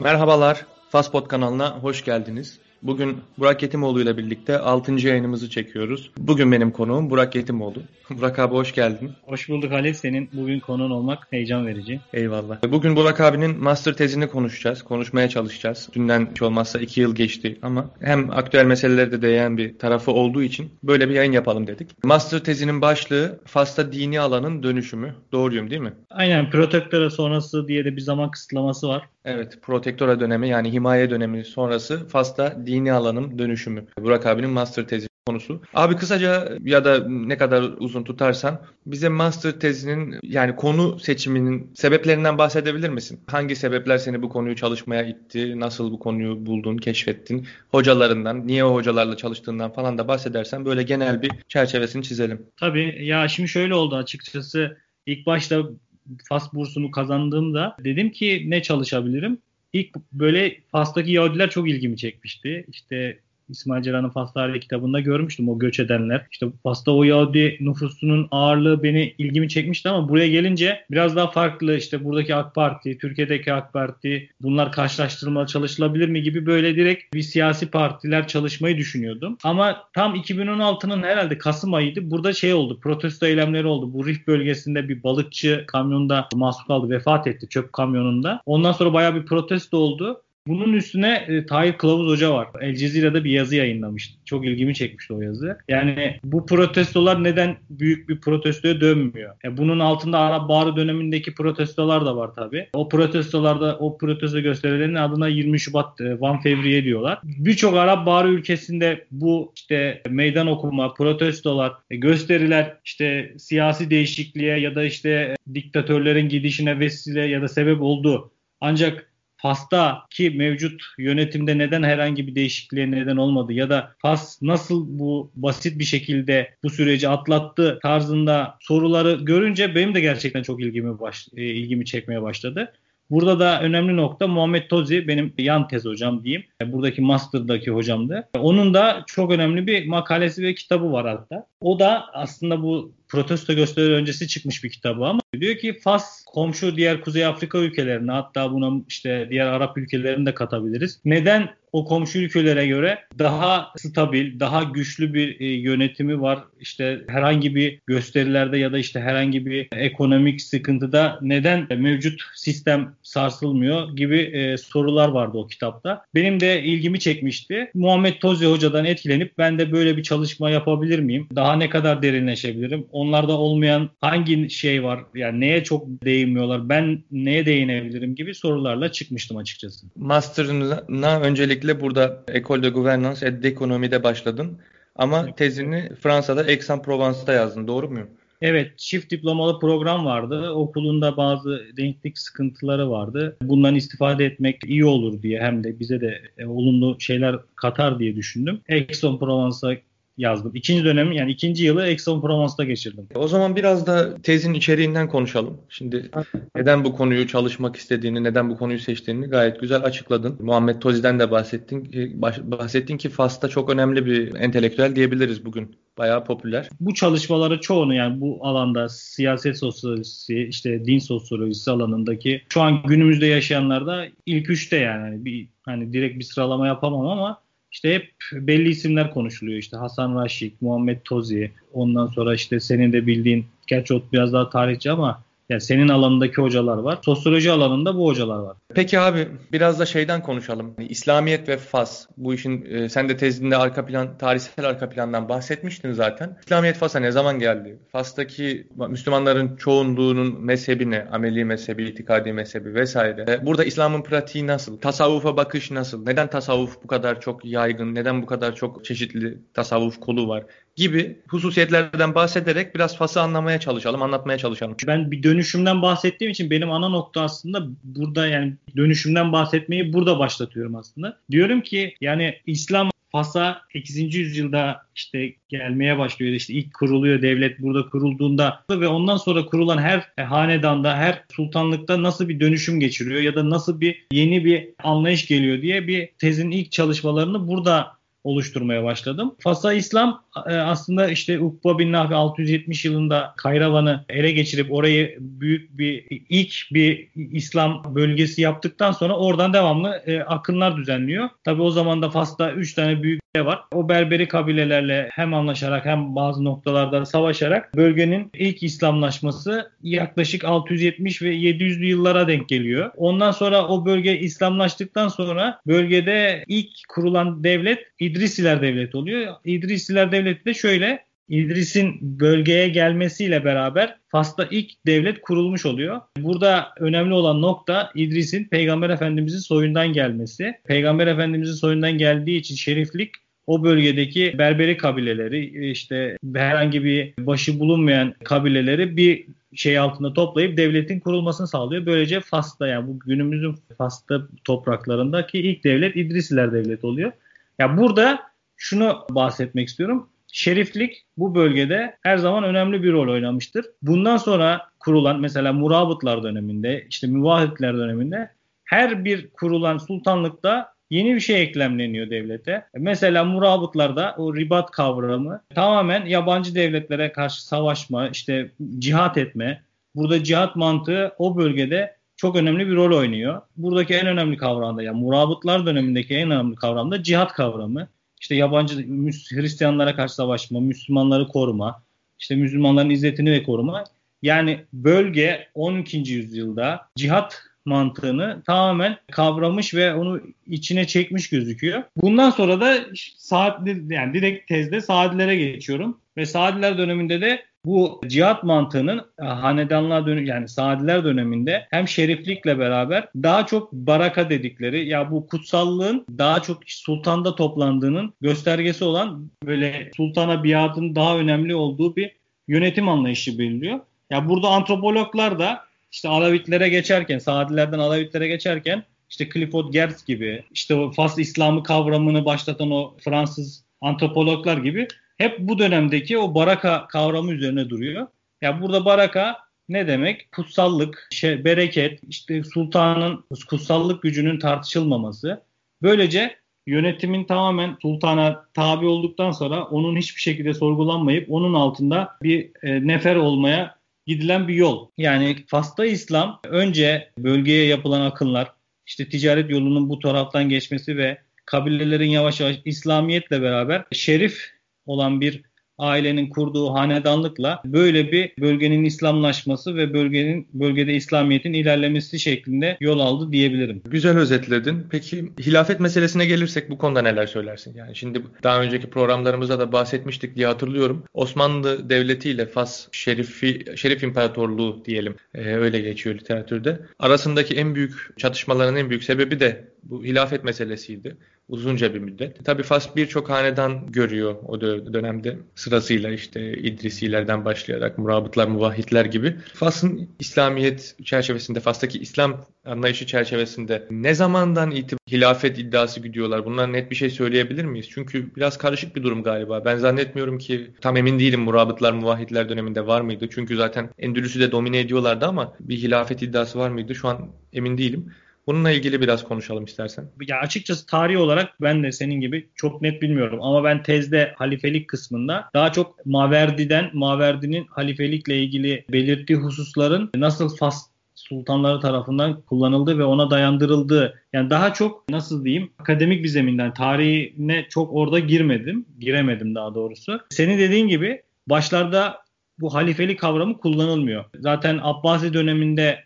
Merhabalar, Faspot kanalına hoş geldiniz. Bugün Burak Yetimoğlu ile birlikte 6. yayınımızı çekiyoruz. Bugün benim konuğum Burak Yetimoğlu. Burak abi hoş geldin. Hoş bulduk Halil. Senin bugün konuğun olmak heyecan verici. Eyvallah. Bugün Burak abinin master tezini konuşacağız. Konuşmaya çalışacağız. Dünden hiç olmazsa 2 yıl geçti ama hem aktüel meseleleri de değen bir tarafı olduğu için böyle bir yayın yapalım dedik. Master tezinin başlığı Fas'ta dini alanın dönüşümü. Doğruyum değil mi? Aynen. Protektöre sonrası diye de bir zaman kısıtlaması var. Evet, protektora dönemi yani himaye dönemi sonrası Fas'ta dini alanın dönüşümü. Burak abinin master tezi konusu. Abi kısaca ya da ne kadar uzun tutarsan bize master tezinin yani konu seçiminin sebeplerinden bahsedebilir misin? Hangi sebepler seni bu konuyu çalışmaya itti? Nasıl bu konuyu buldun, keşfettin? Hocalarından, niye o hocalarla çalıştığından falan da bahsedersen böyle genel bir çerçevesini çizelim. Tabii ya şimdi şöyle oldu açıkçası. İlk başta FAS bursunu kazandığımda dedim ki ne çalışabilirim? İlk böyle FAS'taki Yahudiler çok ilgimi çekmişti. İşte İsmail Celal'ın Fas Tarihi kitabında görmüştüm o göç edenler. İşte Fas'ta o Yahudi nüfusunun ağırlığı beni ilgimi çekmişti ama buraya gelince biraz daha farklı işte buradaki AK Parti, Türkiye'deki AK Parti bunlar karşılaştırmalı çalışılabilir mi gibi böyle direkt bir siyasi partiler çalışmayı düşünüyordum. Ama tam 2016'nın herhalde Kasım ayıydı. Burada şey oldu. Protesto eylemleri oldu. Bu Rif bölgesinde bir balıkçı kamyonda mahsur kaldı. Vefat etti çöp kamyonunda. Ondan sonra bayağı bir protesto oldu. Bunun üstüne e, Tahir Kılavuz Hoca var. El Cezire'de bir yazı yayınlamıştı. Çok ilgimi çekmişti o yazı. Yani bu protestolar neden büyük bir protestoya dönmüyor? E, bunun altında Arap Baharı dönemindeki protestolar da var tabii. O protestolarda o protesto gösterilerinin adına 20 Şubat e, Van Fevriye diyorlar. Birçok Arap Baharı ülkesinde bu işte meydan okuma, protestolar, e, gösteriler işte siyasi değişikliğe ya da işte e, diktatörlerin gidişine vesile ya da sebep oldu. Ancak Fas'ta ki mevcut yönetimde neden herhangi bir değişikliğe neden olmadı ya da Fas nasıl bu basit bir şekilde bu süreci atlattı tarzında soruları görünce benim de gerçekten çok ilgimi baş, e, ilgimi çekmeye başladı. Burada da önemli nokta Muhammed Tozi benim yan tez hocam diyeyim. Buradaki master'daki hocamdı. Onun da çok önemli bir makalesi ve kitabı var hatta. O da aslında bu protesto gösteri öncesi çıkmış bir kitabı ama diyor ki Fas komşu diğer Kuzey Afrika ülkelerine hatta buna işte diğer Arap ülkelerini de katabiliriz. Neden o komşu ülkelere göre daha stabil, daha güçlü bir e, yönetimi var. İşte herhangi bir gösterilerde ya da işte herhangi bir ekonomik sıkıntıda neden mevcut sistem sarsılmıyor gibi e, sorular vardı o kitapta. Benim de ilgimi çekmişti. Muhammed Tozi hocadan etkilenip ben de böyle bir çalışma yapabilir miyim? Daha ne kadar derinleşebilirim? Onlarda olmayan hangi şey var? Yani neye çok değinmiyorlar? Ben neye değinebilirim gibi sorularla çıkmıştım açıkçası. Master'ına öncelikle burada École de Gouvernance et d'Economie'de başladın. Ama tezini Fransa'da Aix-en-Provence'da yazdın. Doğru muyum? Evet, çift diplomalı program vardı. Okulunda bazı denklik sıkıntıları vardı. Bundan istifade etmek iyi olur diye hem de bize de e, olumlu şeyler katar diye düşündüm. Aix-en-Provence'a yazdım. İkinci dönemi yani ikinci yılı Aix-en-Provence'da geçirdim. O zaman biraz da tezin içeriğinden konuşalım. Şimdi neden bu konuyu çalışmak istediğini, neden bu konuyu seçtiğini gayet güzel açıkladın. Muhammed Tozi'den de bahsettin. Bahsettin ki Fas'ta çok önemli bir entelektüel diyebiliriz bugün. Bayağı popüler. Bu çalışmaları çoğunu yani bu alanda siyaset sosyolojisi, işte din sosyolojisi alanındaki şu an günümüzde yaşayanlarda ilk üçte yani hani bir hani direkt bir sıralama yapamam ama işte hep belli isimler konuşuluyor. İşte Hasan Raşik, Muhammed Tozi, ondan sonra işte senin de bildiğin, gerçi o biraz daha tarihçi ama yani senin alanındaki hocalar var. Sosyoloji alanında bu hocalar var. Peki abi biraz da şeyden konuşalım. Yani İslamiyet ve Fas. Bu işin e, sen de tezinde arka plan, tarihsel arka plandan bahsetmiştin zaten. İslamiyet Fas'a ne zaman geldi? Fas'taki Müslümanların çoğunluğunun mezhebi ne? Ameli mezhebi, itikadi mezhebi vesaire. E, burada İslam'ın pratiği nasıl? Tasavvufa bakış nasıl? Neden tasavvuf bu kadar çok yaygın? Neden bu kadar çok çeşitli tasavvuf kolu var? Gibi hususiyetlerden bahsederek biraz Fas'ı anlamaya çalışalım, anlatmaya çalışalım. Ben bir dönüşümden bahsettiğim için benim ana nokta aslında burada yani dönüşümden bahsetmeyi burada başlatıyorum aslında. Diyorum ki yani İslam Fas'a 8. yüzyılda işte gelmeye başlıyor. İşte ilk kuruluyor devlet burada kurulduğunda ve ondan sonra kurulan her hanedanda, her sultanlıkta nasıl bir dönüşüm geçiriyor ya da nasıl bir yeni bir anlayış geliyor diye bir tezin ilk çalışmalarını burada oluşturmaya başladım. Fas'a İslam e, aslında işte Ukba bin Nafi 670 yılında Kayravan'ı ele geçirip orayı büyük bir ilk bir İslam bölgesi yaptıktan sonra oradan devamlı e, akınlar düzenliyor. Tabi o zaman da Fas'ta 3 tane büyük var. O Berberi kabilelerle hem anlaşarak hem bazı noktalarda savaşarak bölgenin ilk İslamlaşması yaklaşık 670 ve 700'lü yıllara denk geliyor. Ondan sonra o bölge İslamlaştıktan sonra bölgede ilk kurulan devlet İdrisiler Devleti oluyor. İdrisiler Devleti de şöyle İdris'in bölgeye gelmesiyle beraber Fas'ta ilk devlet kurulmuş oluyor. Burada önemli olan nokta İdris'in Peygamber Efendimizin soyundan gelmesi. Peygamber Efendimizin soyundan geldiği için şeriflik o bölgedeki Berberi kabileleri işte herhangi bir başı bulunmayan kabileleri bir şey altında toplayıp devletin kurulmasını sağlıyor. Böylece Fas'ta yani bu günümüzün Fas'ta topraklarındaki ilk devlet İdrisiler Devleti oluyor. Ya burada şunu bahsetmek istiyorum. Şeriflik bu bölgede her zaman önemli bir rol oynamıştır. Bundan sonra kurulan mesela Murabıtlar döneminde, işte Müvahitler döneminde her bir kurulan sultanlıkta yeni bir şey eklemleniyor devlete. Mesela Murabıtlarda o ribat kavramı tamamen yabancı devletlere karşı savaşma, işte cihat etme. Burada cihat mantığı o bölgede çok önemli bir rol oynuyor. Buradaki en önemli kavram da yani Murabıtlar dönemindeki en önemli kavram da cihat kavramı işte yabancı Hristiyanlara karşı savaşma, Müslümanları koruma, işte Müslümanların izzetini ve koruma. Yani bölge 12. yüzyılda cihat mantığını tamamen kavramış ve onu içine çekmiş gözüküyor. Bundan sonra da saat yani direkt tezde Saadilere geçiyorum ve Saadiler döneminde de bu cihat mantığının e, hanedanlığa dönü yani Saadiler döneminde hem şeriflikle beraber daha çok baraka dedikleri ya bu kutsallığın daha çok sultanda toplandığının göstergesi olan böyle sultana biatın daha önemli olduğu bir yönetim anlayışı belirliyor. Ya burada antropologlar da işte Alavitlere geçerken, Saadilerden Alavitlere geçerken işte Clifford Geertz gibi, işte o Fas İslamı kavramını başlatan o Fransız antropologlar gibi hep bu dönemdeki o baraka kavramı üzerine duruyor. Ya burada baraka ne demek? Kutsallık, şey, bereket, işte sultanın kutsallık gücünün tartışılmaması. Böylece yönetimin tamamen sultana tabi olduktan sonra onun hiçbir şekilde sorgulanmayıp onun altında bir e, nefer olmaya gidilen bir yol. Yani Fas'ta İslam önce bölgeye yapılan akınlar, işte ticaret yolunun bu taraftan geçmesi ve kabilelerin yavaş yavaş İslamiyetle beraber şerif olan bir ailenin kurduğu hanedanlıkla böyle bir bölgenin İslamlaşması ve bölgenin bölgede İslamiyet'in ilerlemesi şeklinde yol aldı diyebilirim. Güzel özetledin. Peki hilafet meselesine gelirsek bu konuda neler söylersin? Yani şimdi daha önceki programlarımızda da bahsetmiştik diye hatırlıyorum. Osmanlı Devleti ile Fas Şerifi, Şerif İmparatorluğu diyelim e, öyle geçiyor literatürde. Arasındaki en büyük çatışmaların en büyük sebebi de bu hilafet meselesiydi uzunca bir müddet. Tabii Fas birçok hanedan görüyor o dönemde sırasıyla işte İdrisilerden başlayarak Murabıtlar, Muvahhidler gibi. Fas'ın İslamiyet çerçevesinde, Fas'taki İslam anlayışı çerçevesinde ne zamandan itibaren hilafet iddiası gidiyorlar? Bunlar net bir şey söyleyebilir miyiz? Çünkü biraz karışık bir durum galiba. Ben zannetmiyorum ki tam emin değilim Murabıtlar, Muvahhidler döneminde var mıydı? Çünkü zaten Endülüs'ü de domine ediyorlardı ama bir hilafet iddiası var mıydı? Şu an emin değilim. Bununla ilgili biraz konuşalım istersen. Ya açıkçası tarih olarak ben de senin gibi çok net bilmiyorum ama ben tezde halifelik kısmında daha çok Maverdi'den Maverdi'nin halifelikle ilgili belirttiği hususların nasıl Fas sultanları tarafından kullanıldı ve ona dayandırıldı. Yani daha çok nasıl diyeyim akademik bir zeminden tarihine çok orada girmedim. Giremedim daha doğrusu. Senin dediğin gibi başlarda bu halifelik kavramı kullanılmıyor. Zaten Abbasi döneminde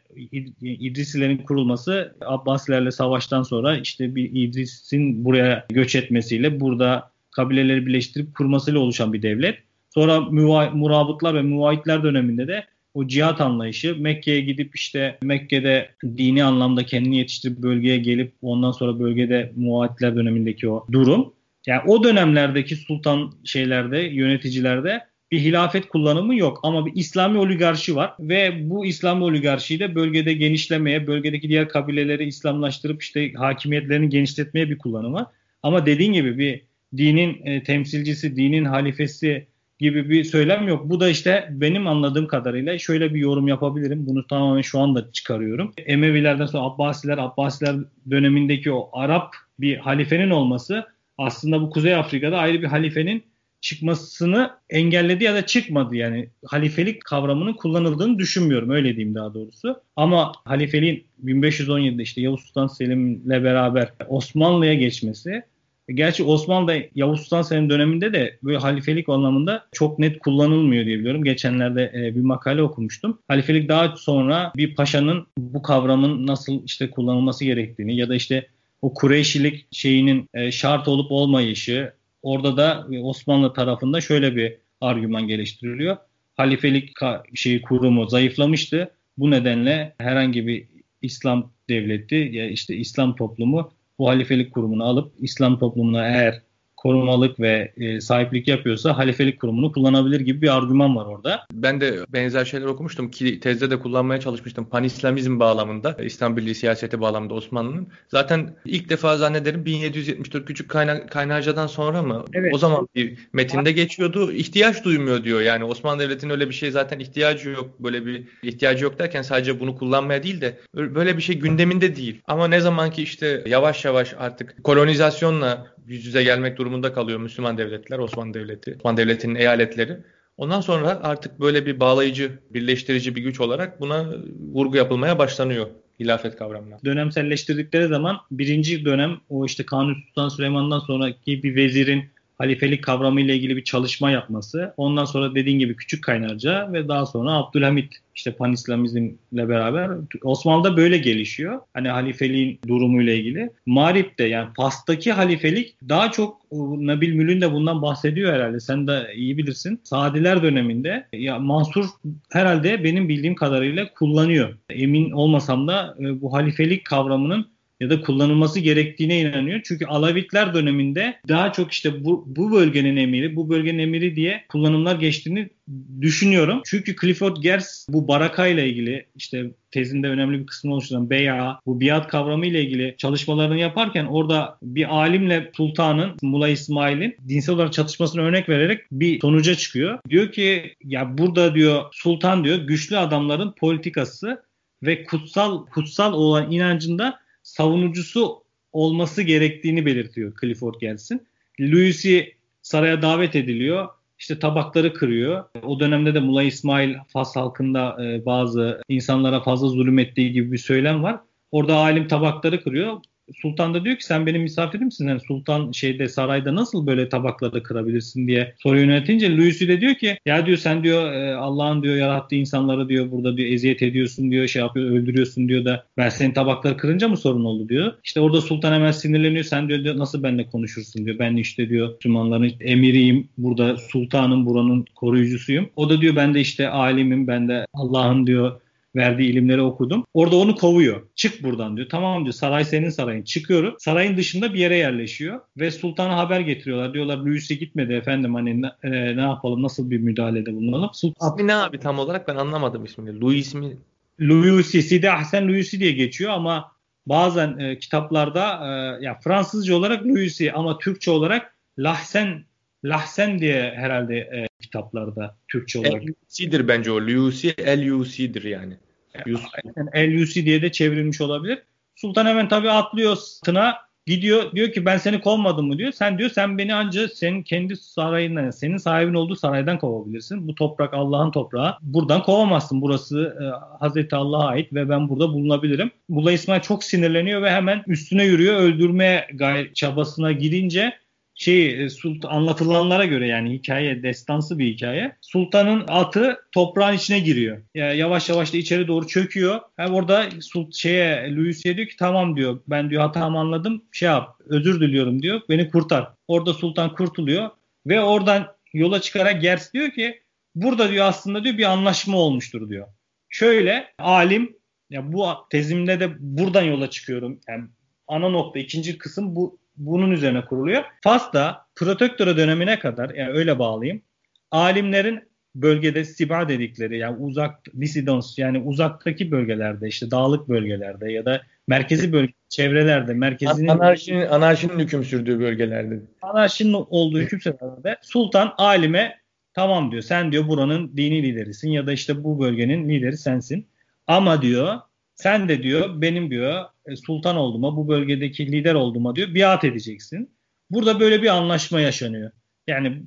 İdrisilerin kurulması Abbasilerle savaştan sonra işte bir İdris'in buraya göç etmesiyle burada kabileleri birleştirip kurmasıyla oluşan bir devlet. Sonra Murabıtlar ve Muvahitler döneminde de o cihat anlayışı Mekke'ye gidip işte Mekke'de dini anlamda kendini yetiştirip bölgeye gelip ondan sonra bölgede Muvahitler dönemindeki o durum. Yani o dönemlerdeki sultan şeylerde, yöneticilerde bir hilafet kullanımı yok ama bir İslami oligarşi var ve bu İslami oligarşiyi de bölgede genişlemeye, bölgedeki diğer kabileleri İslamlaştırıp işte hakimiyetlerini genişletmeye bir kullanımı. Ama dediğin gibi bir dinin e, temsilcisi, dinin halifesi gibi bir söylem yok. Bu da işte benim anladığım kadarıyla şöyle bir yorum yapabilirim. Bunu tamamen şu anda çıkarıyorum. Emevilerden sonra Abbasiler, Abbasiler dönemindeki o Arap bir halifenin olması aslında bu Kuzey Afrika'da ayrı bir halifenin çıkmasını engelledi ya da çıkmadı yani halifelik kavramının kullanıldığını düşünmüyorum öyle diyeyim daha doğrusu. Ama halifeliğin 1517'de işte Yavuz Sultan Selim'le beraber Osmanlı'ya geçmesi Gerçi Osmanlı'da Yavuz Sultan Selim döneminde de böyle halifelik anlamında çok net kullanılmıyor diye biliyorum. Geçenlerde e, bir makale okumuştum. Halifelik daha sonra bir paşanın bu kavramın nasıl işte kullanılması gerektiğini ya da işte o Kureyşilik şeyinin e, şart olup olmayışı orada da Osmanlı tarafında şöyle bir argüman geliştiriliyor. Halifelik şeyi kurumu zayıflamıştı. Bu nedenle herhangi bir İslam devleti ya işte İslam toplumu bu halifelik kurumunu alıp İslam toplumuna eğer korumalık ve e, sahiplik yapıyorsa halifelik kurumunu kullanabilir gibi bir argüman var orada. Ben de benzer şeyler okumuştum ki tezde de kullanmaya çalışmıştım. Panislamizm bağlamında, İslam Birliği siyaseti bağlamında Osmanlı'nın. Zaten ilk defa zannederim 1774 Küçük Kayna Kaynarca'dan sonra mı? Evet. O zaman bir metinde geçiyordu. İhtiyaç duymuyor diyor. Yani Osmanlı Devleti'nin öyle bir şey zaten ihtiyacı yok. Böyle bir ihtiyacı yok derken sadece bunu kullanmaya değil de böyle bir şey gündeminde değil. Ama ne zaman ki işte yavaş yavaş artık kolonizasyonla yüz yüze gelmek durumunda kalıyor Müslüman devletler, Osmanlı Devleti, Osmanlı Devleti'nin eyaletleri. Ondan sonra artık böyle bir bağlayıcı, birleştirici bir güç olarak buna vurgu yapılmaya başlanıyor hilafet kavramına. Dönemselleştirdikleri zaman birinci dönem o işte Kanuni Sultan Süleyman'dan sonraki bir vezirin halifelik kavramı ile ilgili bir çalışma yapması. Ondan sonra dediğin gibi Küçük Kaynarca ve daha sonra Abdülhamit işte panislamizmle beraber Osmanlı'da böyle gelişiyor. Hani halifeliğin durumuyla ilgili. Marip'te yani Fas'taki halifelik daha çok Nabil Mülün de bundan bahsediyor herhalde. Sen de iyi bilirsin. Sadiler döneminde ya Mansur herhalde benim bildiğim kadarıyla kullanıyor. Emin olmasam da e, bu halifelik kavramının ya da kullanılması gerektiğine inanıyor. Çünkü Alavitler döneminde daha çok işte bu, bu bölgenin emiri, bu bölgenin emiri diye kullanımlar geçtiğini düşünüyorum. Çünkü Clifford Gers bu baraka ile ilgili işte tezinde önemli bir kısmını oluşturan beya, bu biat kavramı ile ilgili çalışmalarını yaparken orada bir alimle sultanın Mula İsmail'in dinsel olarak çatışmasını örnek vererek bir sonuca çıkıyor. Diyor ki ya burada diyor sultan diyor güçlü adamların politikası ve kutsal kutsal olan inancında savunucusu olması gerektiğini belirtiyor Clifford Gelsin. Louis'i saraya davet ediliyor. İşte tabakları kırıyor. O dönemde de Mulay İsmail Fas halkında e, bazı insanlara fazla zulüm ettiği gibi bir söylem var. Orada alim tabakları kırıyor. Sultan da diyor ki sen benim misafirimsin. Yani Sultan şeyde sarayda nasıl böyle tabakları kırabilirsin diye soru yöneltince Louis de diyor ki ya diyor sen diyor e, Allah'ın diyor yarattığı insanları diyor burada diyor eziyet ediyorsun diyor şey yapıyor öldürüyorsun diyor da ben senin tabakları kırınca mı sorun oldu diyor. İşte orada Sultan hemen sinirleniyor sen diyor nasıl benimle konuşursun diyor. Ben işte diyor Müslümanların emiriyim burada sultanım buranın koruyucusuyum. O da diyor ben de işte alimim ben de Allah'ın diyor verdiği ilimleri okudum. Orada onu kovuyor. Çık buradan diyor. Tamam diyor saray senin sarayın. Çıkıyorum. Sarayın dışında bir yere yerleşiyor. Ve sultana haber getiriyorlar. Diyorlar Louis'e gitmedi efendim hani ne, e, ne yapalım nasıl bir müdahalede bulunalım. Sultan... İsmi ne abi tam olarak ben anlamadım ismini. Louis mi? Louis'i, Sidi Ahsen Louis'i diye geçiyor ama bazen e, kitaplarda e, ya Fransızca olarak Louis'i ama Türkçe olarak Lahsen Lahsen diye herhalde e, kitaplarda Türkçe olarak. LUC'dir bence o. LUC, LUC'dir yani. Yani LUC diye de çevrilmiş olabilir. Sultan hemen tabii atlıyor sırtına gidiyor diyor ki ben seni kovmadım mı diyor. Sen diyor sen beni ancak senin kendi sarayından senin sahibin olduğu saraydan kovabilirsin. Bu toprak Allah'ın toprağı. Buradan kovamazsın. Burası e, Hazreti Allah'a ait ve ben burada bulunabilirim. Bula İsmail çok sinirleniyor ve hemen üstüne yürüyor. Öldürme gay çabasına girince şey Sultan anlatılanlara göre yani hikaye destansı bir hikaye. Sultanın atı toprağın içine giriyor. Yani yavaş yavaş da içeri doğru çöküyor. Hem orada Sult şeye Louis'e diyor ki tamam diyor. Ben diyor hatamı anladım. Şey yap. Özür diliyorum diyor. Beni kurtar. Orada Sultan kurtuluyor ve oradan yola çıkarak Gers diyor ki burada diyor aslında diyor bir anlaşma olmuştur diyor. Şöyle alim ya bu tezimde de buradan yola çıkıyorum. Yani ana nokta ikinci kısım bu bunun üzerine kuruluyor. Fas'ta Protektora dönemine kadar yani öyle bağlayayım. Alimlerin bölgede siba dedikleri yani uzak disidons yani uzaktaki bölgelerde işte dağlık bölgelerde ya da merkezi bölge çevrelerde merkezinin anarşinin anarşinin hüküm sürdüğü bölgelerde anarşinin olduğu hüküm sürdüğü sultan alime tamam diyor sen diyor buranın dini liderisin ya da işte bu bölgenin lideri sensin ama diyor sen de diyor benim diyor e, sultan olduğuma bu bölgedeki lider olduğuma diyor biat edeceksin. Burada böyle bir anlaşma yaşanıyor. Yani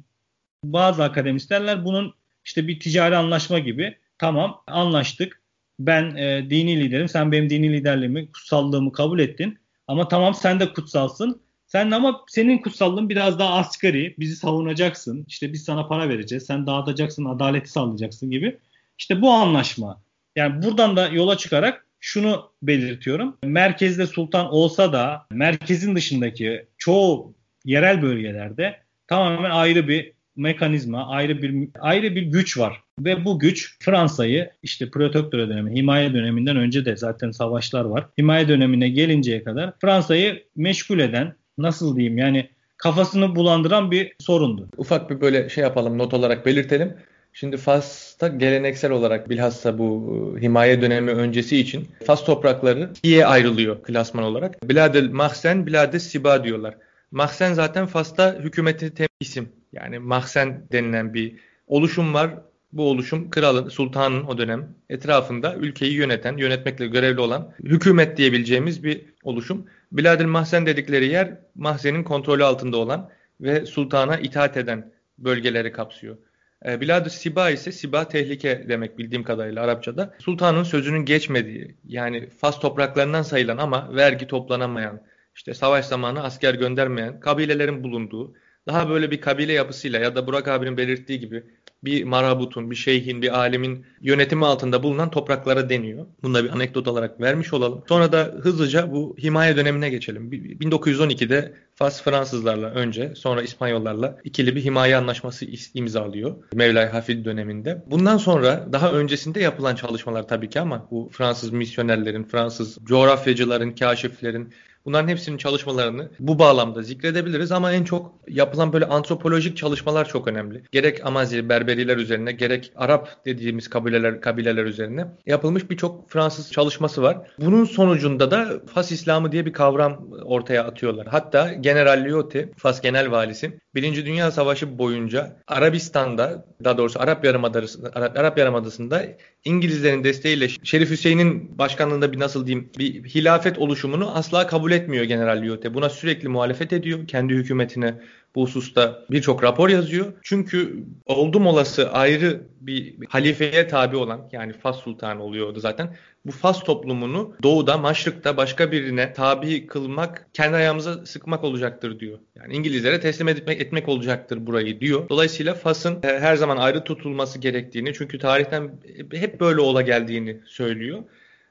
bazı akademisyenler bunun işte bir ticari anlaşma gibi tamam anlaştık. Ben e, dini liderim. Sen benim dini liderliğimi, kutsallığımı kabul ettin. Ama tamam sen de kutsalsın. Sen ama senin kutsallığın biraz daha asgari. Bizi savunacaksın. İşte biz sana para vereceğiz. Sen dağıtacaksın, adaleti sağlayacaksın gibi. İşte bu anlaşma. Yani buradan da yola çıkarak şunu belirtiyorum. Merkezde sultan olsa da merkezin dışındaki çoğu yerel bölgelerde tamamen ayrı bir mekanizma, ayrı bir ayrı bir güç var. Ve bu güç Fransa'yı işte Protektöre dönemi, himaye döneminden önce de zaten savaşlar var. Himaye dönemine gelinceye kadar Fransa'yı meşgul eden, nasıl diyeyim yani kafasını bulandıran bir sorundu. Ufak bir böyle şey yapalım, not olarak belirtelim. Şimdi Fas'ta geleneksel olarak bilhassa bu e, himaye dönemi öncesi için Fas toprakları ikiye ayrılıyor klasman olarak. Biladel Mahsen, Biladel Siba diyorlar. Mahsen zaten Fas'ta hükümeti tem isim. Yani Mahsen denilen bir oluşum var. Bu oluşum kralın, sultanın o dönem etrafında ülkeyi yöneten, yönetmekle görevli olan hükümet diyebileceğimiz bir oluşum. Biladil Mahsen dedikleri yer Mahsen'in kontrolü altında olan ve sultana itaat eden bölgeleri kapsıyor. E, Biladü Siba ise Siba tehlike demek bildiğim kadarıyla Arapçada. Sultanın sözünün geçmediği yani Fas topraklarından sayılan ama vergi toplanamayan, işte savaş zamanı asker göndermeyen kabilelerin bulunduğu daha böyle bir kabile yapısıyla ya da Burak abinin belirttiği gibi bir marabutun, bir şeyhin, bir alimin yönetimi altında bulunan topraklara deniyor. Bunu da bir anekdot olarak vermiş olalım. Sonra da hızlıca bu himaye dönemine geçelim. 1912'de Fas Fransızlarla önce sonra İspanyollarla ikili bir himaye anlaşması imzalıyor Mevlay Hafid döneminde. Bundan sonra daha öncesinde yapılan çalışmalar tabii ki ama bu Fransız misyonerlerin, Fransız coğrafyacıların, kaşiflerin Bunların hepsinin çalışmalarını bu bağlamda zikredebiliriz ama en çok yapılan böyle antropolojik çalışmalar çok önemli. Gerek Amazigh, Berberiler üzerine gerek Arap dediğimiz kabileler kabileler üzerine yapılmış birçok Fransız çalışması var. Bunun sonucunda da Fas İslamı diye bir kavram ortaya atıyorlar. Hatta General Lyotti, Fas Genel Valisi, Birinci Dünya Savaşı boyunca Arabistan'da, daha doğrusu Arap Yarımadası'nda, Arap, Yarımadası'nda İngilizlerin desteğiyle Şerif Hüseyin'in başkanlığında bir nasıl diyeyim bir hilafet oluşumunu asla kabul etmiyor General Lyotte. Buna sürekli muhalefet ediyor. Kendi hükümetine bu hususta birçok rapor yazıyor. Çünkü oldum olası ayrı bir halifeye tabi olan yani Fas Sultanı oluyordu zaten. Bu Fas toplumunu doğuda, maşrıkta başka birine tabi kılmak kendi ayağımıza sıkmak olacaktır diyor. Yani İngilizlere teslim etmek, etmek olacaktır burayı diyor. Dolayısıyla Fas'ın e, her zaman ayrı tutulması gerektiğini çünkü tarihten hep böyle ola geldiğini söylüyor.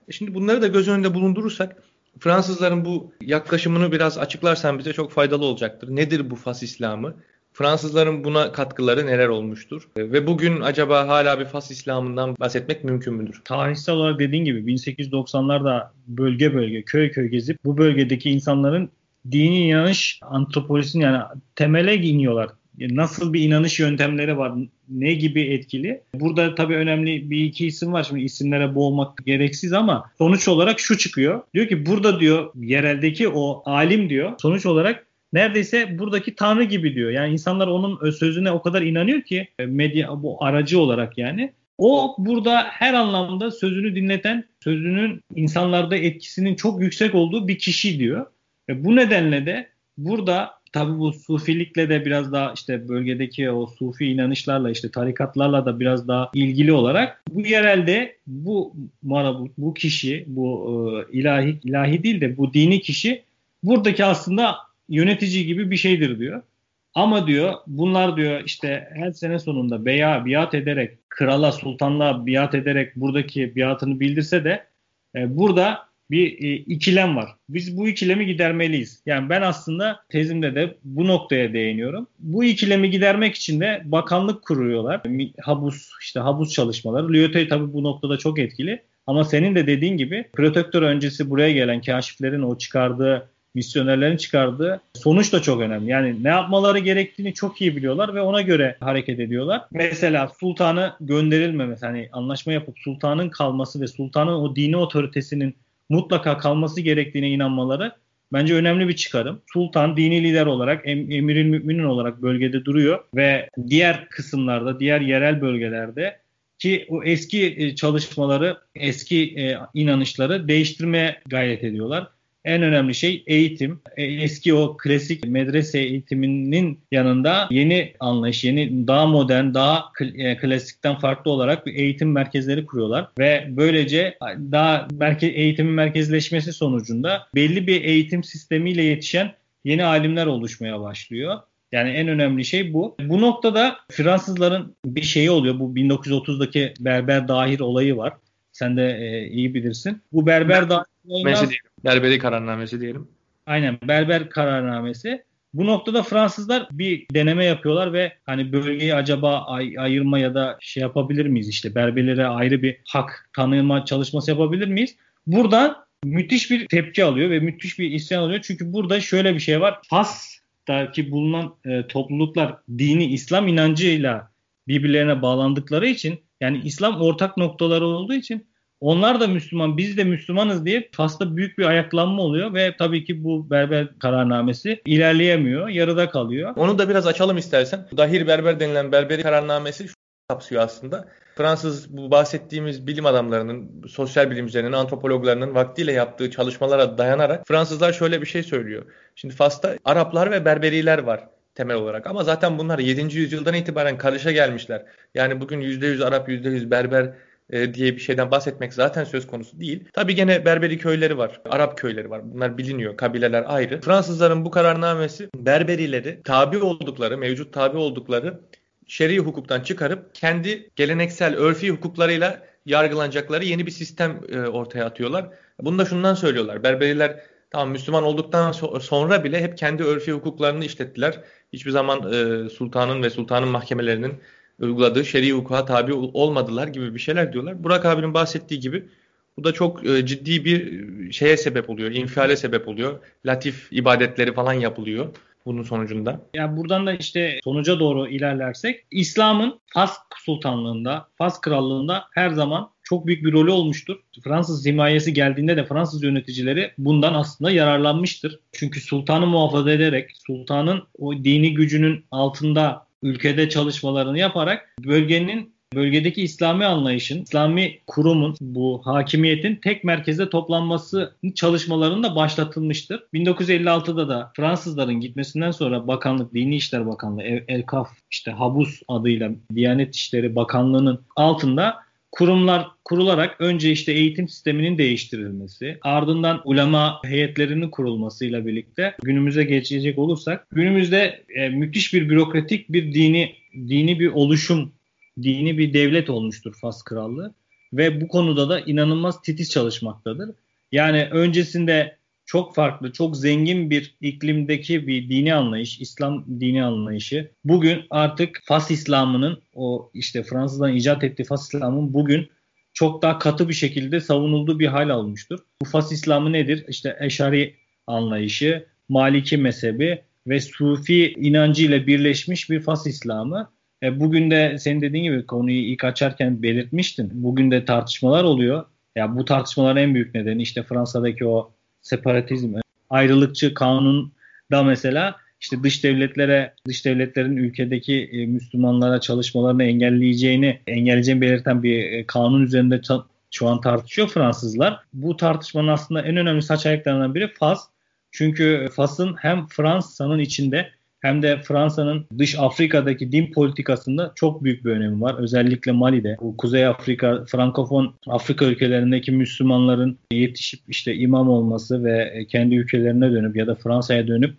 E şimdi bunları da göz önünde bulundurursak Fransızların bu yaklaşımını biraz açıklarsan bize çok faydalı olacaktır. Nedir bu Fas İslamı? Fransızların buna katkıları neler olmuştur? Ve bugün acaba hala bir Fas İslam'ından bahsetmek mümkün müdür? Tarihsel olarak dediğin gibi 1890'larda bölge bölge, köy köy gezip bu bölgedeki insanların dini inanış antropolojisinin yani temele iniyorlar nasıl bir inanış yöntemleri var, ne gibi etkili. Burada tabii önemli bir iki isim var. Şimdi isimlere boğmak gereksiz ama sonuç olarak şu çıkıyor. Diyor ki burada diyor yereldeki o alim diyor sonuç olarak neredeyse buradaki tanrı gibi diyor. Yani insanlar onun sözüne o kadar inanıyor ki medya bu aracı olarak yani. O burada her anlamda sözünü dinleten, sözünün insanlarda etkisinin çok yüksek olduğu bir kişi diyor. Ve bu nedenle de burada tabi bu sufilikle de biraz daha işte bölgedeki o sufi inanışlarla işte tarikatlarla da biraz daha ilgili olarak bu yerelde bu marabut, bu kişi, bu e, ilahi ilahi değil de bu dini kişi buradaki aslında yönetici gibi bir şeydir diyor. Ama diyor bunlar diyor işte her sene sonunda beya biat ederek krala sultanla biat ederek buradaki biatını bildirse de e, burada bir e, ikilem var. Biz bu ikilemi gidermeliyiz. Yani ben aslında tezimde de bu noktaya değiniyorum. Bu ikilemi gidermek için de bakanlık kuruyorlar. Habus işte habus çalışmaları. Lyotoy tabii bu noktada çok etkili. Ama senin de dediğin gibi protektör öncesi buraya gelen kaşiflerin o çıkardığı misyonerlerin çıkardığı sonuç da çok önemli. Yani ne yapmaları gerektiğini çok iyi biliyorlar ve ona göre hareket ediyorlar. Mesela sultanı gönderilmemesi, hani anlaşma yapıp sultanın kalması ve sultanın o dini otoritesinin mutlaka kalması gerektiğine inanmaları bence önemli bir çıkarım. Sultan dini lider olarak, em, emirin müminin olarak bölgede duruyor ve diğer kısımlarda, diğer yerel bölgelerde ki o eski e, çalışmaları, eski e, inanışları değiştirmeye gayret ediyorlar. En önemli şey eğitim. E, eski o klasik medrese eğitiminin yanında yeni anlayış, yeni daha modern, daha e, klasikten farklı olarak bir eğitim merkezleri kuruyorlar ve böylece daha merke eğitimin merkezleşmesi sonucunda belli bir eğitim sistemiyle yetişen yeni alimler oluşmaya başlıyor. Yani en önemli şey bu. Bu noktada Fransızların bir şeyi oluyor. Bu 1930'daki Berber Dahir olayı var. Sen de e, iyi bilirsin. Bu Berber Dahir olayından... Berberi kararnamesi diyelim. Aynen Berber kararnamesi. Bu noktada Fransızlar bir deneme yapıyorlar ve hani bölgeyi acaba ay- ayırma ya da şey yapabilir miyiz işte Berberlere ayrı bir hak tanıma çalışması yapabilir miyiz? Buradan müthiş bir tepki alıyor ve müthiş bir isyan alıyor. Çünkü burada şöyle bir şey var. Fas'taki bulunan e, topluluklar dini İslam inancıyla birbirlerine bağlandıkları için yani İslam ortak noktaları olduğu için onlar da Müslüman, biz de Müslümanız diye Fas'ta büyük bir ayaklanma oluyor ve tabii ki bu Berber kararnamesi ilerleyemiyor, yarıda kalıyor. Onu da biraz açalım istersen. Dahir Berber denilen Berberi kararnamesi şu kapsıyor aslında. Fransız bu bahsettiğimiz bilim adamlarının, sosyal bilimcilerinin, antropologlarının vaktiyle yaptığı çalışmalara dayanarak Fransızlar şöyle bir şey söylüyor. Şimdi Fas'ta Araplar ve Berberiler var temel olarak. Ama zaten bunlar 7. yüzyıldan itibaren karışa gelmişler. Yani bugün %100 Arap, %100 Berber e, diye bir şeyden bahsetmek zaten söz konusu değil. Tabi gene Berberi köyleri var, Arap köyleri var. Bunlar biliniyor, kabileler ayrı. Fransızların bu kararnamesi Berberileri tabi oldukları, mevcut tabi oldukları şer'i hukuktan çıkarıp kendi geleneksel örfi hukuklarıyla yargılanacakları yeni bir sistem e, ortaya atıyorlar. Bunu da şundan söylüyorlar. Berberiler tamam Müslüman olduktan sonra bile hep kendi örfi hukuklarını işlettiler. Hiçbir zaman e, sultanın ve sultanın mahkemelerinin uyguladığı şer'i hukuka tabi olmadılar gibi bir şeyler diyorlar. Burak abinin bahsettiği gibi bu da çok e, ciddi bir şeye sebep oluyor, infiale sebep oluyor. Latif ibadetleri falan yapılıyor bunun sonucunda. Yani buradan da işte sonuca doğru ilerlersek İslam'ın Fas Sultanlığında, Fas Krallığında her zaman çok büyük bir rolü olmuştur. Fransız himayesi geldiğinde de Fransız yöneticileri bundan aslında yararlanmıştır. Çünkü sultanı muhafaza ederek, sultanın o dini gücünün altında ülkede çalışmalarını yaparak bölgenin bölgedeki İslami anlayışın, İslami kurumun, bu hakimiyetin tek merkezde toplanması çalışmalarında başlatılmıştır. 1956'da da Fransızların gitmesinden sonra bakanlık, Dini İşler Bakanlığı, El-Kaf, işte Habus adıyla Diyanet İşleri Bakanlığı'nın altında kurumlar kurularak önce işte eğitim sisteminin değiştirilmesi, ardından ulema heyetlerinin kurulmasıyla birlikte günümüze geçecek olursak günümüzde e, müthiş bir bürokratik bir dini dini bir oluşum, dini bir devlet olmuştur Fas Krallığı ve bu konuda da inanılmaz titiz çalışmaktadır. Yani öncesinde çok farklı, çok zengin bir iklimdeki bir dini anlayış, İslam dini anlayışı. Bugün artık Fas İslam'ının o işte Fransızdan icat ettiği Fas İslam'ın bugün çok daha katı bir şekilde savunulduğu bir hal almıştır. Bu Fas İslamı nedir? İşte Eşari anlayışı, Maliki mezhebi ve Sufi inancı ile birleşmiş bir Fas İslamı. E, bugün de senin dediğin gibi konuyu ilk açarken belirtmiştin. Bugün de tartışmalar oluyor. Ya bu tartışmaların en büyük nedeni işte Fransa'daki o separatizm, ayrılıkçı kanun da mesela işte dış devletlere, dış devletlerin ülkedeki e, Müslümanlara çalışmalarını engelleyeceğini, engelleyeceğini belirten bir e, kanun üzerinde şu an tartışıyor Fransızlar. Bu tartışmanın aslında en önemli saç ayaklarından biri Fas. Çünkü Fas'ın hem Fransa'nın içinde hem de Fransa'nın dış Afrika'daki din politikasında çok büyük bir önemi var. Özellikle Mali'de. Bu Kuzey Afrika, Frankofon Afrika ülkelerindeki Müslümanların yetişip işte imam olması ve kendi ülkelerine dönüp ya da Fransa'ya dönüp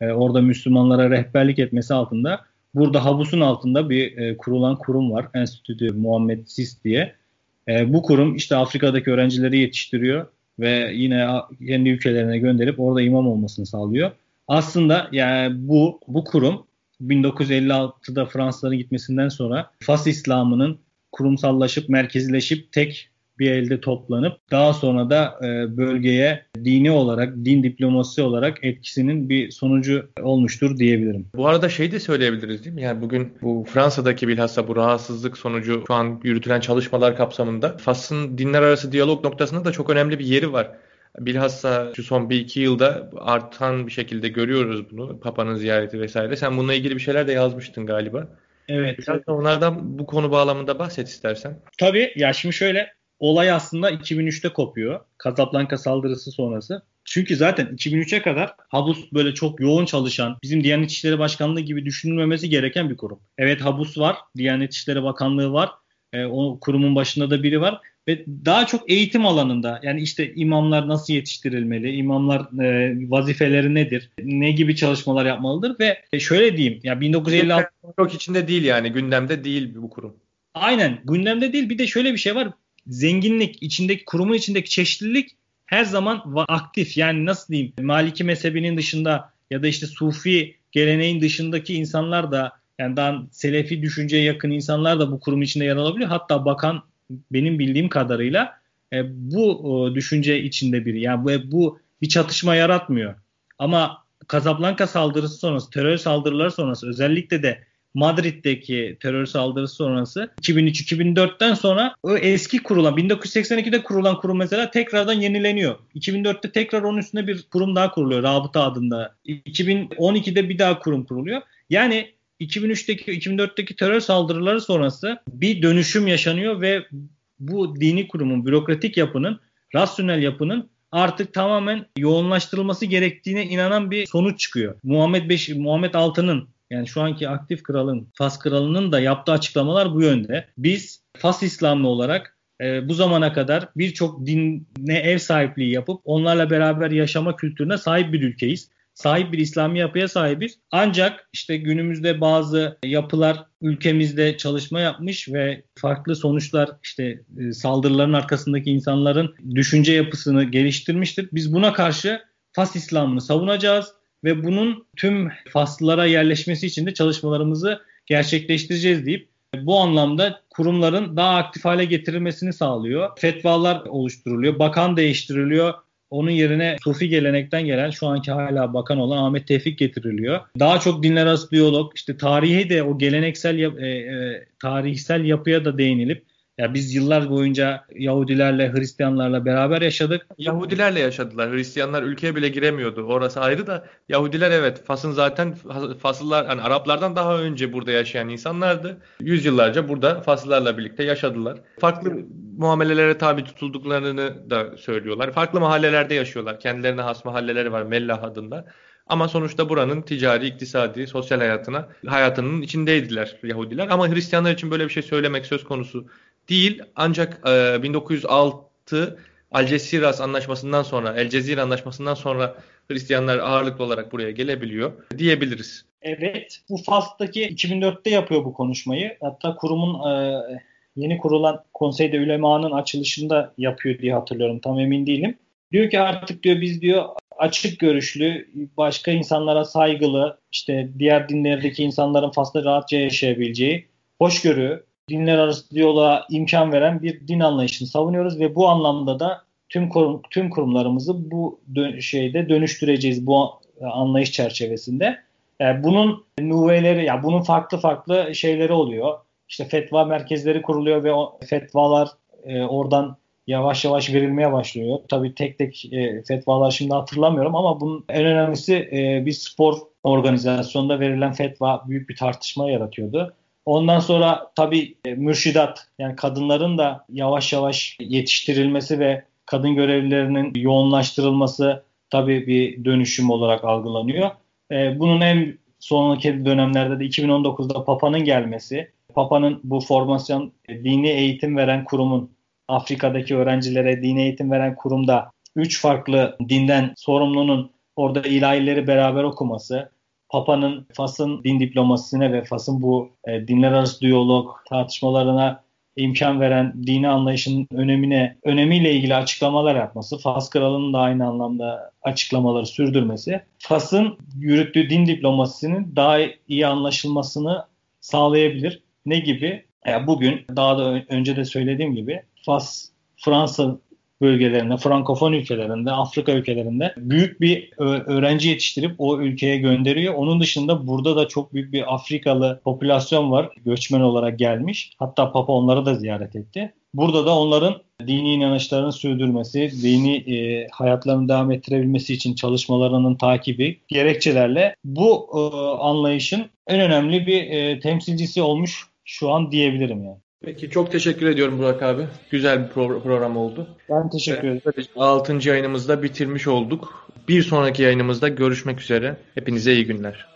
e, orada Müslümanlara rehberlik etmesi altında burada habusun altında bir e, kurulan kurum var. Enstitü Muhammed Sis diye. E, bu kurum işte Afrika'daki öğrencileri yetiştiriyor ve yine kendi ülkelerine gönderip orada imam olmasını sağlıyor. Aslında yani bu bu kurum 1956'da Fransızların gitmesinden sonra Fas İslam'ının kurumsallaşıp merkezileşip tek bir elde toplanıp daha sonra da e, bölgeye dini olarak, din diplomasi olarak etkisinin bir sonucu olmuştur diyebilirim. Bu arada şey de söyleyebiliriz değil mi? Yani bugün bu Fransa'daki bilhassa bu rahatsızlık sonucu şu an yürütülen çalışmalar kapsamında Fas'ın dinler arası diyalog noktasında da çok önemli bir yeri var. Bilhassa şu son bir iki yılda artan bir şekilde görüyoruz bunu. Papa'nın ziyareti vesaire. Sen bununla ilgili bir şeyler de yazmıştın galiba. Evet. Biraz da onlardan bu konu bağlamında bahset istersen. Tabii ya şimdi şöyle olay aslında 2003'te kopuyor. Casablanca saldırısı sonrası. Çünkü zaten 2003'e kadar Habus böyle çok yoğun çalışan, bizim Diyanet İşleri Başkanlığı gibi düşünülmemesi gereken bir kurum. Evet Habus var, Diyanet İşleri Bakanlığı var, e, o kurumun başında da biri var. Ve daha çok eğitim alanında yani işte imamlar nasıl yetiştirilmeli, imamlar e, vazifeleri nedir, ne gibi çalışmalar yapmalıdır ve şöyle diyeyim ya 1956 çok içinde değil yani gündemde değil bu kurum. Aynen gündemde değil. Bir de şöyle bir şey var zenginlik içindeki kurumun içindeki çeşitlilik her zaman aktif. Yani nasıl diyeyim Maliki mezhebinin dışında ya da işte Sufi geleneğin dışındaki insanlar da yani daha Selefi düşünceye yakın insanlar da bu kurum içinde yer alabiliyor. Hatta bakan benim bildiğim kadarıyla e, bu e, düşünce içinde biri. Yani bu, bu bir çatışma yaratmıyor. Ama Casablanca saldırısı sonrası, terör saldırıları sonrası özellikle de Madrid'deki terör saldırısı sonrası 2003-2004'ten sonra o eski kurulan 1982'de kurulan kurum mesela tekrardan yenileniyor. 2004'te tekrar onun üstünde bir kurum daha kuruluyor Rabıta adında. 2012'de bir daha kurum kuruluyor. Yani 2003'teki 2004'teki terör saldırıları sonrası bir dönüşüm yaşanıyor ve bu dini kurumun bürokratik yapının rasyonel yapının artık tamamen yoğunlaştırılması gerektiğine inanan bir sonuç çıkıyor. Muhammed Beş Muhammed Altı'nın yani şu anki aktif kralın, Fas kralının da yaptığı açıklamalar bu yönde. Biz Fas İslamlı olarak e, bu zamana kadar birçok dine ev sahipliği yapıp onlarla beraber yaşama kültürüne sahip bir ülkeyiz sahip bir İslami yapıya sahibiz. Ancak işte günümüzde bazı yapılar ülkemizde çalışma yapmış ve farklı sonuçlar işte e, saldırıların arkasındaki insanların düşünce yapısını geliştirmiştir. Biz buna karşı Fas İslam'ını savunacağız ve bunun tüm faslılara yerleşmesi için de çalışmalarımızı gerçekleştireceğiz deyip bu anlamda kurumların daha aktif hale getirilmesini sağlıyor. Fetvalar oluşturuluyor, bakan değiştiriliyor, onun yerine Sufi gelenekten gelen şu anki hala bakan olan Ahmet Tevfik getiriliyor. Daha çok dinler arası diyalog, işte tarihi de o geleneksel e, e, tarihsel yapıya da değinilip ya biz yıllar boyunca Yahudilerle, Hristiyanlarla beraber yaşadık. Yahudilerle yaşadılar. Hristiyanlar ülkeye bile giremiyordu. Orası ayrı da Yahudiler evet Fas'ın zaten Faslılar hani Araplardan daha önce burada yaşayan insanlardı. Yüzyıllarca burada Faslılarla birlikte yaşadılar. Farklı muamelelere tabi tutulduklarını da söylüyorlar. Farklı mahallelerde yaşıyorlar. Kendilerine has mahalleleri var Mellah adında. Ama sonuçta buranın ticari, iktisadi, sosyal hayatına hayatının içindeydiler Yahudiler. Ama Hristiyanlar için böyle bir şey söylemek söz konusu değil. Ancak e, 1906 Algeciras anlaşmasından sonra, El Cezire anlaşmasından sonra Hristiyanlar ağırlıklı olarak buraya gelebiliyor diyebiliriz. Evet, bu Fas'taki 2004'te yapıyor bu konuşmayı. Hatta kurumun e, yeni kurulan Konseyde Ülema'nın açılışında yapıyor diye hatırlıyorum. Tam emin değilim. Diyor ki artık diyor biz diyor açık görüşlü, başka insanlara saygılı, işte diğer dinlerdeki insanların Fas'ta rahatça yaşayabileceği, hoşgörü, dinler arası diyaloğa imkan veren bir din anlayışını savunuyoruz ve bu anlamda da tüm kurum, tüm kurumlarımızı bu dön- şeyde dönüştüreceğiz bu anlayış çerçevesinde. Yani bunun nüveleri, ya bunun farklı farklı şeyleri oluyor. İşte fetva merkezleri kuruluyor ve o fetvalar e, oradan yavaş yavaş verilmeye başlıyor. Tabii tek tek e, fetvalar şimdi hatırlamıyorum ama bunun en önemlisi e, bir spor organizasyonunda verilen fetva büyük bir tartışma yaratıyordu. Ondan sonra tabii e, mürşidat yani kadınların da yavaş yavaş yetiştirilmesi ve kadın görevlilerinin yoğunlaştırılması tabii bir dönüşüm olarak algılanıyor. E, bunun en sonraki dönemlerde de 2019'da Papa'nın gelmesi, Papa'nın bu formasyon e, dini eğitim veren kurumun Afrika'daki öğrencilere dini eğitim veren kurumda üç farklı dinden sorumlunun orada ilahileri beraber okuması, Papa'nın Fas'ın din diplomasisine ve Fas'ın bu e, dinler arası diyalog tartışmalarına imkan veren dini anlayışın önemine önemiyle ilgili açıklamalar yapması, Fas kralının da aynı anlamda açıklamaları sürdürmesi, Fas'ın yürüttüğü din diplomasisinin daha iyi anlaşılmasını sağlayabilir. Ne gibi? Yani bugün daha da önce de söylediğim gibi Fas Fransa bölgelerinde, Frankofon ülkelerinde, Afrika ülkelerinde büyük bir öğrenci yetiştirip o ülkeye gönderiyor. Onun dışında burada da çok büyük bir Afrikalı popülasyon var. Göçmen olarak gelmiş. Hatta Papa onları da ziyaret etti. Burada da onların dini inanışlarını sürdürmesi, dini e, hayatlarını devam ettirebilmesi için çalışmalarının takibi gerekçelerle bu e, anlayışın en önemli bir e, temsilcisi olmuş şu an diyebilirim yani. Peki çok teşekkür ediyorum Burak abi. Güzel bir pro- program oldu. Ben teşekkür ederim. Evet, 6. yayınımızda bitirmiş olduk. Bir sonraki yayınımızda görüşmek üzere. Hepinize iyi günler.